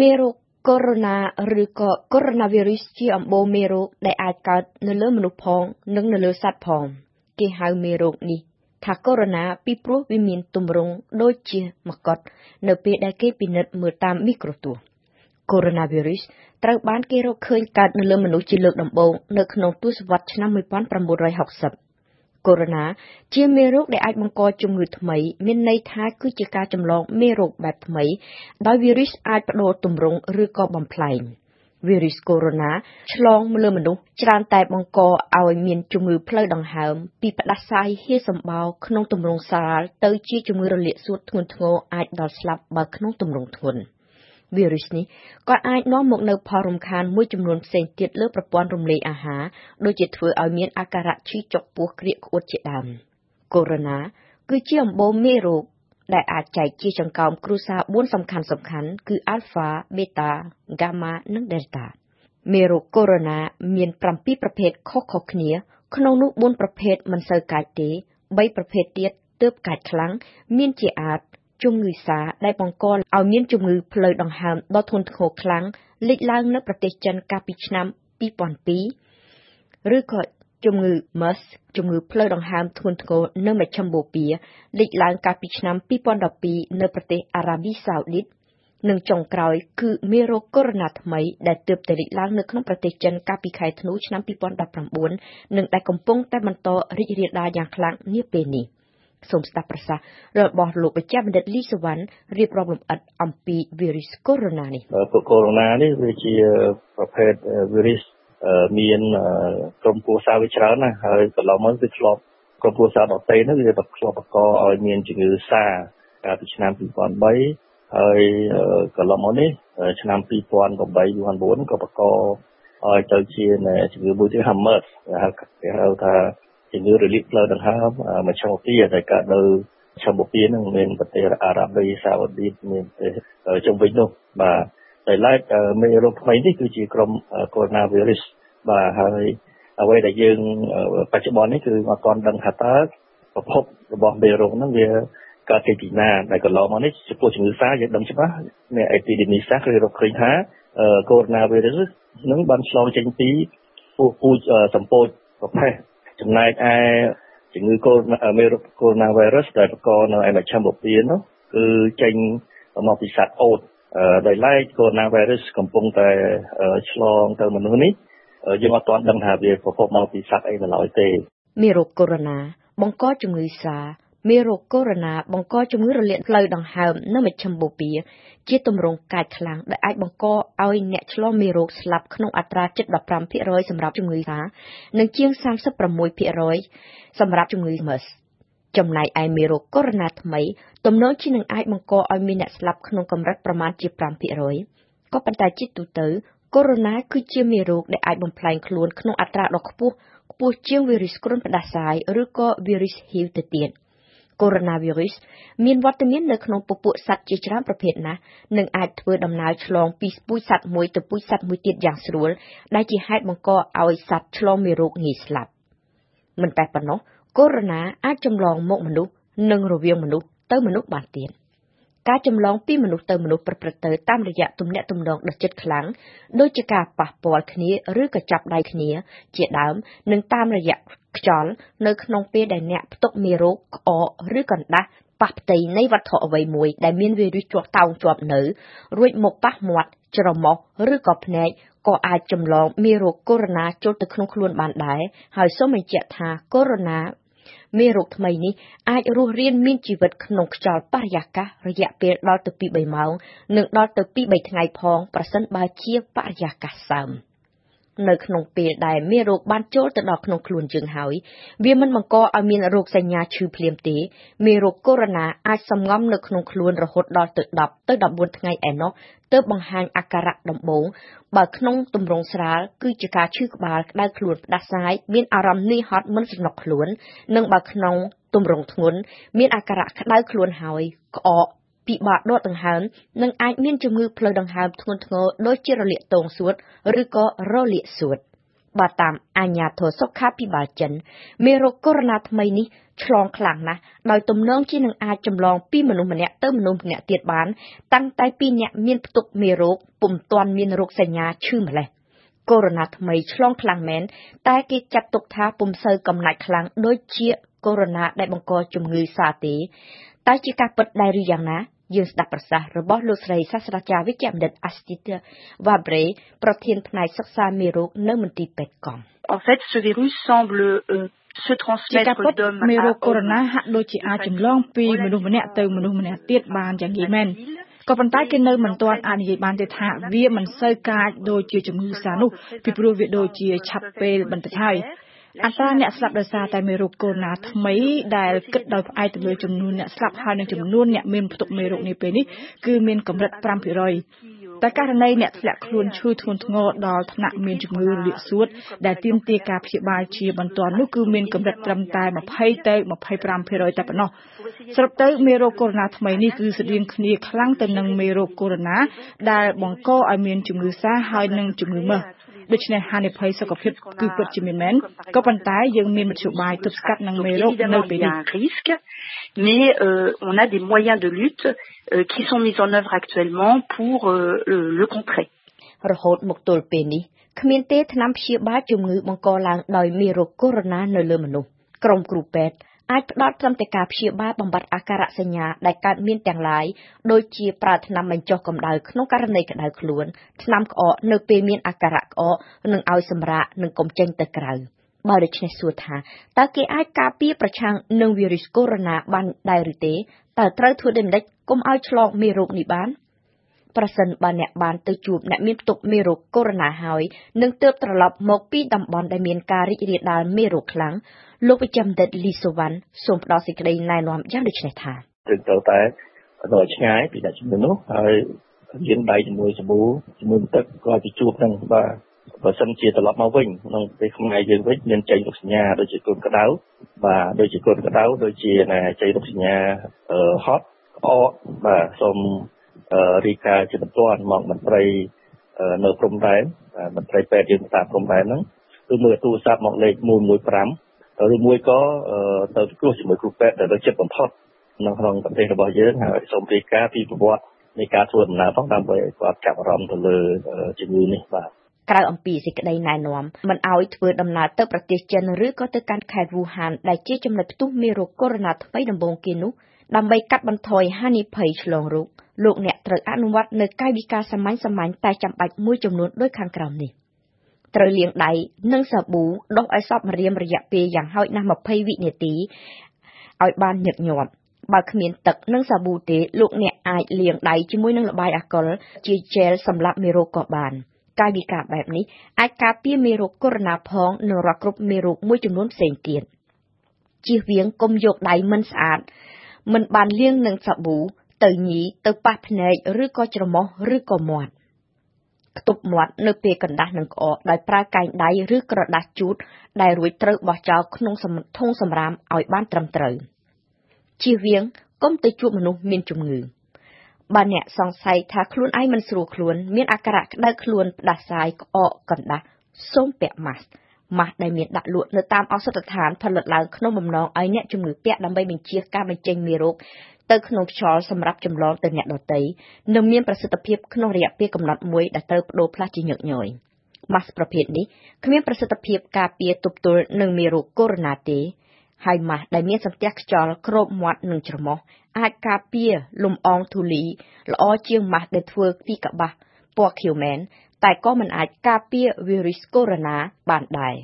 មេរោគកូវីដ -19 ឬក៏កូវីដ -19 ជាអំបូរមេរោគដែលអាចកើតនៅលើមនុស្សផង និងនៅលើសត្វផង គេហៅមេរោគនេះថាកូវីដ -19 ពីព្រោះវាមានទម្រង់ដូចជាមកុដនៅពេលដែលគេពិនិត្យមើលតាមមីក្រូទស្សន៍កូវីដ -19 ត្រូវបានគេរកឃើញកើតនៅលើមនុស្សជាលើកដំបូងនៅក្នុងទសវត្សរ៍ឆ្នាំ1960 កូវីដ -19 ជាមេរោគដែលអាចបង្កជំងឺថ្មី មានន័យថាគឺជាការចម្លងមេរោគបែបថ្មី ដោយវីរុសអាចប្តូរទម្រង់ឬក៏បំប្លែងវីរុសកូវីដ -19 ឆ្លងលើមនុស្សច្រើនតែបង្កឲ្យមានជំងឺផ្លូវដង្ហើម ពីផ្តាសាយហៀរសម្បោរក្នុងទម្រង់ស្រាលទៅជាជំងឺរលាកសួតធ្ងន់ធ្ងរអាចដល់ស្លាប់បើក្នុងទម្រង់ធ្ងន់ វីរុសនេះក៏អាចនាំមកនូវផលរំខានមួយចំនួនផ្សេងទៀតលើប្រព័ន្ធរំលាយអាហារ ដូចជាធ្វើឲ្យមានអាការៈឈឺចុកពោះក្រៀកក្អួតជាដើមកូវីដ -19 គឺជាអំបូរមេរោគដែលអាចចែកជាចង្កោមគ្រួសារ4សំខាន់សំខាន់គឺ Alpha, Beta, Gamma និង Delta មេរោគកូវីដ -19 មាន7ប្រភេទខុសៗគ្នា ក្នុងនោះ4ប្រភេទមិនសូវកាចទេ3ប្រភេទទៀតទើបកាចខ្លាំងមានជាអាច ជំងឺសាដែលបង្កឲ្យមានជំងឺផ្លូវដង្ហើមដ៏ធ្ងន់ធ្ងរខ្លាំងលេចឡើងនៅប្រទេសចិនកាលពីឆ្នាំ2002ឬក៏ជំងឺ MERS ជំងឺផ្លូវដង្ហើមធ្ងន់ធ្ងរនៅមជ្ឈមបូព៌ាលេចឡើងកាលពីឆ្នាំ2012នៅប្រទេសអារ៉ាប៊ីសាអូឌីតនិងចុងក្រោយគឺមេរោគកូវីដ -19 ថ្មីដែលទើបតែលេចឡើងនៅក្នុងប្រទេសចិនកាលពីខែធ្នូឆ្នាំ2019និងដែលកំពុងតែបន្តរីករាលដាលយ៉ាងខ្លាំងនាពេលនេះ។ សូមស្ដាប់ប្រសាសន៍របស់លោកបច្ចេកបណ្ឌិតលីសវណ្ណរៀបរាប់លម្អិតអំពីវីរុសកូវីដ -19 នេះកូវីដ -19 នេះវាជាប្រភេទវីរុសមានក្រុមគ្រួសារវាច្រើនណាស់ហើយកន្លងមកវាធ្លាប់ក្រុមគ្រួសារដទៃហ្នឹងវាធ្លាប់បង្កឲ្យមានជំងឺសាកាលពីឆ្នាំ2003ហើយកន្លងមកនេះឆ្នាំ2008 2009ក៏បង្កឲ្យទៅជាជំងឺមួយទៀត Hammers គេហៅថា ជំងឺរលាកផ្លូវដង្ហើមមជ្ឈមពាដែលកើតនៅមជ្ឈមពានឹងមានប្រទេសអារ៉ាប៊ីសាអូឌីតមានប្រទេសជុំវិញនោះបាទតែឡែកមេរោគថ្មីនេះគឺជាក្រុមកូវីដ -virus បាទហើយអ្វីដែលយើងបច្ចុប្បន្ននេះគឺមកទាន់ដឹងថាតើប្រភពរបស់មេរោគហ្នឹងវាកើតចេញពីណាដែលកន្លងមកនេះចំពោះជំងឺសាយើងដឹងច្បាស់អ្នកអេពីដេមីសាគឺរកឃើញថាកូវីដ -virus នឹងបានឆ្លងចេញពីពូពូជសម្ពោចប្រភេទ ចំណែកឯជំងឺកូមេរោគកូវីដ -virus ដែលបង្កនៅឯមជ្ឈមបូព៌ានោះគឺចេញមកពីសត្វអូតដោយឡែកកូវីដ -virus កំពុងតែឆ្លងទៅមនុស្សនេះយើងអត់ទាន់ដឹងថាវាប្រភពមកពីសត្វអីនៅឡើយទេមេរោគកូវីដ -19 បង្កជំងឺសា មេរោគកូវីដ -19 បង្កជំងឺរលាកផ្លូវដង្ហើមនៅមជ្ឈមបូព៌ាជាទម្រង់កាចខ្លាំងដែលអាចបង្កឲ្យអ្នកឆ្លងមេរោគស្លាប់ក្នុងអត្រាជិត15%សម្រាប់ជំងឺសានិងជាង36%សម្រាប់ជំងឺ MERS ចំណែកឯមេរោគកូវីដ -19 ថ្មីទំនងជានឹងអាចបង្កឲ្យមានអ្នកស្លាប់ក្នុងកម្រិតប្រមាណជា5%ក៏ប៉ុន្តែជាទូទៅកូវីដ -19 គឺជាមេរោគដែលអាចបំផ្លែងខ្លួនក្នុងអត្រាដ៏ខ្ពស់ខ្ពស់ជាងវីរុសគ្រុនផ្ដាសាយឬក៏វីរុស HIV ទៅទៀត។ កូវីដ -19 មានវត្តមាននៅក្នុងពពួកសត្វជាច្រើនប្រភេទណាស់និងអាចធ្វើដំណើរឆ្លងពីពូជសត្វមួយទៅពូជសត្វមួយទៀតយ៉ាងស្រួល ដែលជាហេតុបង្កឲ្យសត្វឆ្លងមេរោគងាយស្លាប់មិនតែប៉ុណ្ណោះកូវីដ -19 អាចចម្លងមកមនុស្សនិងរវាងមនុស្សទៅមនុស្សបានទៀត ការចម្លងពីមនុស្សទៅមនុស្សប្រព្រឹត្តទៅតាមរយៈទំនាក់ទំនងដ៏ជិតខ្លាំងដូចជាការប៉ះពាល់គ្នាឬក៏ចាប់ដៃគ្នា ជាដើម និងតាមរយៈខ្យល់នៅក្នុងពេលដែលអ្នកផ្ទុកមេរោគក្អកឬកណ្ដាស់ប៉ះផ្ទៃនៃវត្ថុអ្វីមួយដែលមានវីរុសជាប់តោងជាប់នៅ រួចមកប៉ះមាត់ ច្រមុះឬក៏ភ្នែកក៏អាចចម្លងមេរោគកូវីដ -19 ចូលទៅក្នុងខ្លួនបានដែរ ហើយសូមបញ្ជាក់ថាកូវីដ -19 មេរោគថ្មីនេះអាចរស់រានមានជីវិតក្នុងខ្យល់បរិយាកាសរយៈពេលដល់ទៅ2 3ម៉ោង និងដល់ទៅ2 3ថ្ងៃផង ប្រសិនបើជាបរិយាកាសសើម។ នៅក្នុងពេលដែលមេរោគបានចូលទៅដល់ក្នុងខ្លួនយើងហើយ វាមិនបង្កឲ្យមានរោគសញ្ញាឈឺភ្លាមទេមេរោគកូវីដ -19 អាចសំងំនៅក្នុងខ្លួនរហូតដល់ទៅ10ទៅ14ថ្ងៃឯណោះទើបបង្ហាញអាការៈដំបូងបើក្នុងទម្រង់ស្រាលគឺជាការឈឺក្បាលក្តៅខ្លួនផ្ដាសាយមានអារម្មណ៍នឿយហត់មិនស្រណុកខ្លួន និងបើក្នុងទម្រង់ធ្ងន់មានអាការៈក្តៅខ្លួនហើយក្អក ពិបាកដកដង្ហើម និងអាចមានជំងឺផ្លូវដង្ហើមធ្ងន់ធ្ងរដូចជារលាកទងសួត ឬក៏រលាកសួតបើតាមអាញាធរសុខាភិបាលចិនមេរោគកូវីដ -19 ថ្មីនេះឆ្លងខ្លាំងណាស់ដោយទំនងជានឹងអាចចម្លងពីមនុស្សម្នាក់ទៅមនុស្សម្នាក់ទៀតបាន តាំងតែពីអ្នកមានផ្ទុកមេរោគពុំទាន់មានរោគសញ្ញាឈឺម្លេះកូវីដ -19 ថ្មីឆ្លងខ្លាំងមែនតែគេចាត់ទុកថាពុំសូវកំណាច់ខ្លាំងដូចជាកូវីដ -19 ដែលបង្កជំងឺសាទេ តែជាការពិតដែរឬយ៉ាងណាយើងស្ដាប់ប្រសាសន៍របស់លោកស្រីសាស្ត្រាចារ្យវិជ្ជបណ្ឌិត Astrid Vabre ប្រធានផ្នែកសិក្សាមេរោគនៅមន្ទីរពេទ្យកង់ En fait ce virus semble se transmettre d'homme មេរោគកូវីដ -19 ហាក់ដូចជាអាចចម្លងពីមនុស្សម្នាក់ទៅមនុស្សម្នាក់ទៀតបានយ៉ាងងាយមែនក៏ប៉ុន្តែគេនៅមិនទាន់អាចនិយាយបានទេថាវាមិនសូវកាចដូចជាជំងឺសានោះពីព្រោះវាដូចជាឆាប់ពេលបន្តិចហើយ អត្រាអ្នកស្លាប់ដោយសារតែមេរោគកូវីដ -19 ថ្មីដែលគិតដោយផ្អែកទៅលើចំនួនអ្នកស្លាប់ហើយនិងចំនួនអ្នកមានផ្ទុកមេរោគនាពេលនេះគឺមានកម្រិត5%តែករណីអ្នកធ្លាក់ខ្លួនឈឺធ្ងន់ធ្ងរដល់ថ្នាក់មានជំងឺរលាកសួតដែលទាមទារការព្យាបាលជាបន្ទាន់នោះគឺមានកម្រិតត្រឹមតែ20ទៅ25%តែប៉ុណ្ណោះសរុបទៅមេរោគកូវីដ -19 ថ្មីនេះគឺស្តៀងគ្នាខ្លាំងទៅនឹងមេរោគកូវីដ -19 ដែលបង្កឲ្យមានជំងឺសាហើយនិងជំងឺមើស ដូច្នេះហានិភ័យសុខភាពគឺពិតជាមានមែនក៏ប៉ុន្តែយើងមានមធ្យោបាយទប់ស្កាត់នឹងមេរោគនៅពេលនេះ mais euh, on a des moyens de lutte euh, qui sont mis en œuvre actuellement pour euh, le, le contrer រហូតមកទល់ពេលនេះគ្មានទេថ្នាំព្យាបាលជំងឺបង្កឡើងដោយមេរោគកូវីដ -19 នៅលើមនុស្សក្រុមគ្រូពេទ្យ អាចផ្ដល់ត្រឹមតែការព្យាបាលបំបត្តិអាការៈសញ្ញាដែលកើតមានទាំងឡាយដូចជាប្រើថ្នាំបញ្ចុះកម្ដៅក្នុងករណីក្ដៅខ្លួនថ្នាំក្អកនៅពេលមានអាការៈក្អកនិងឲ្យសម្រាកនិងកុំចេញទៅក្រៅបើដូច្នេះសួរថាតើគេអាចការពារប្រឆាំងនឹងវីរុសកូវីដ -19 បានដែរឬទេតើត្រូវធ្វើដូចម្តេចកុំឲ្យឆ្លងមេរោគនេះបាន ប្រសិនបើអ្នកបានទៅជួបអ្នកមានផ្ទុកមេរោគកូវីដ -19 ហើយនឹងទើបត្រឡប់មកពីតំបន់ដែលមានការរីករាលដាលមេរោគខ្លាំងលោកវិជ្ជបណ្ឌិតលីសូវ៉ាន់សូមផ្ដល់សេចក្តីណែនាំយ៉ាងដូចនេះថាត្រូវទៅតែនៅឆ្ងាយពីអ្នកជំងឺនោះហើយលាងដៃជាមួយសាប៊ូជាមួយទឹកក៏ទៅជួបនឹងបាទបើសិនជាត្រឡប់មកវិញក្នុងពេលខ្មែរយើងវិញមានចេញរោគសញ្ញាដូចជាកូនក្តៅបាទដូចជាកូនក្តៅដូចជាចេញរោគសញ្ញាហត់ក្អកបាទសូម រីកាជាបន្ទាន់មកមន្ត្រីនៅព្រំដែនមន្ត្រីពេទ្យយើងតាមព្រំដែនហ្នឹងគឺមើលទូរស័ព្ទមកលេខ115ឬមួយក៏ទៅគ្រោះជាមួយគ្រូពេទ្យដែលនៅចិត្តបំផុតនៅក្នុងប្រទេសរបស់យើងហើយសូមរីកាពីប្រវត្តិនៃការធ្វើដំណើរផងដើម្បីឲ្យគាត់ចាប់អារម្មណ៍ទៅលើជំងឺនេះបាទ ក្រៅអំពីសេចក្តីណែនាំមិនឲ្យធ្វើដំណើរទៅប្រទេសចិនឬក៏ទៅកាន់ខេត្តវូហានដែលជាចំណុចផ្ទុះមេរោគកូវីដ -19 ថ្មីដំបូងគេនោះដើម្បីកាត់បន្ថយហានិភ័យឆ្លងរោគលោកអ្នកត្រូវអនុវត្តនៅកាយវិការសាមញ្ញៗតែចាំបាច់មួយចំនួនដូចខាងក្រោមនេះត្រូវលាងដៃនឹងសាប៊ូដុសឲ្យសព្វម្រាមរយៈពេលយ៉ាងហោចណាស់20វិនាទីឲ្យបានញឹកញាប់បើគ្មានទឹកនិងសាប៊ូទេលោកអ្នកអាចលាងដៃជាមួយនឹងល្បាយអាល់កុលជាជែលសម្រាប់មេរោគក៏បាន កាយវិការបែបនេះអាចការពារមេរោគកូវីដ -19 ផងនិងរាល់គ្រប់មេរោគមួយចំនួនផ្សេងទៀតជៀសវាងកុំយកដៃមិនស្អាត មិនបានលាងនឹងសាប៊ូទៅញីទៅប៉ះភ្នែកឬក៏ច្រមុះឬក៏មាត់ខ្ទប់មាត់នៅពេលកណ្ដាស់នឹងក្អកដោយប្រើកែងដៃឬក្រដាសជូតដែលរួចត្រូវបោះចោលក្នុងធុងសម្រាមឲ្យបានត្រឹមត្រូវជៀសវាងកុំទៅជួបមនុស្សមានជំងឺ បើអ្នកសង្ស័យថាខ្លួនឯងមិនស្រួលខ្លួន មានអាការៈក្តៅខ្លួនផ្ដាសាយក្អកកណ្ដាស់សូមពាក់ម៉ាស់ម៉ាស់ដែលមានដាក់លក់នៅតាមឱសថដ្ឋានផលិតឡើងក្នុងបំណងឲ្យអ្នកជំងឺពាក់ដើម្បីបញ្ជៀសការបញ្ចេញមេរោគទៅក្នុងខ្យល់សម្រាប់ចម្លងទៅអ្នកដទៃនិងមានប្រសិទ្ធភាពក្នុងរយៈពេលកំណត់មួយដែលត្រូវបដូរផ្លាស់ជាញឹកញយម៉ាស់ប្រភេទនេះគ្មានប្រសិទ្ធភាពការពារទប់ទល់នឹងមេរោគកូវីដ -19 ទេហើយម៉ាស់ដែលមានសន្ទះខ្យល់គ្របមាត់និងច្រមុះ អាចការពារលំអងធូលីល្អជាងម៉ាស់ដែលធ្វើពីកប្បាសពណ៌ខៀវមែន តែក៏មិនអាចការពារវីរុសកូវីដ -19 បានដែរ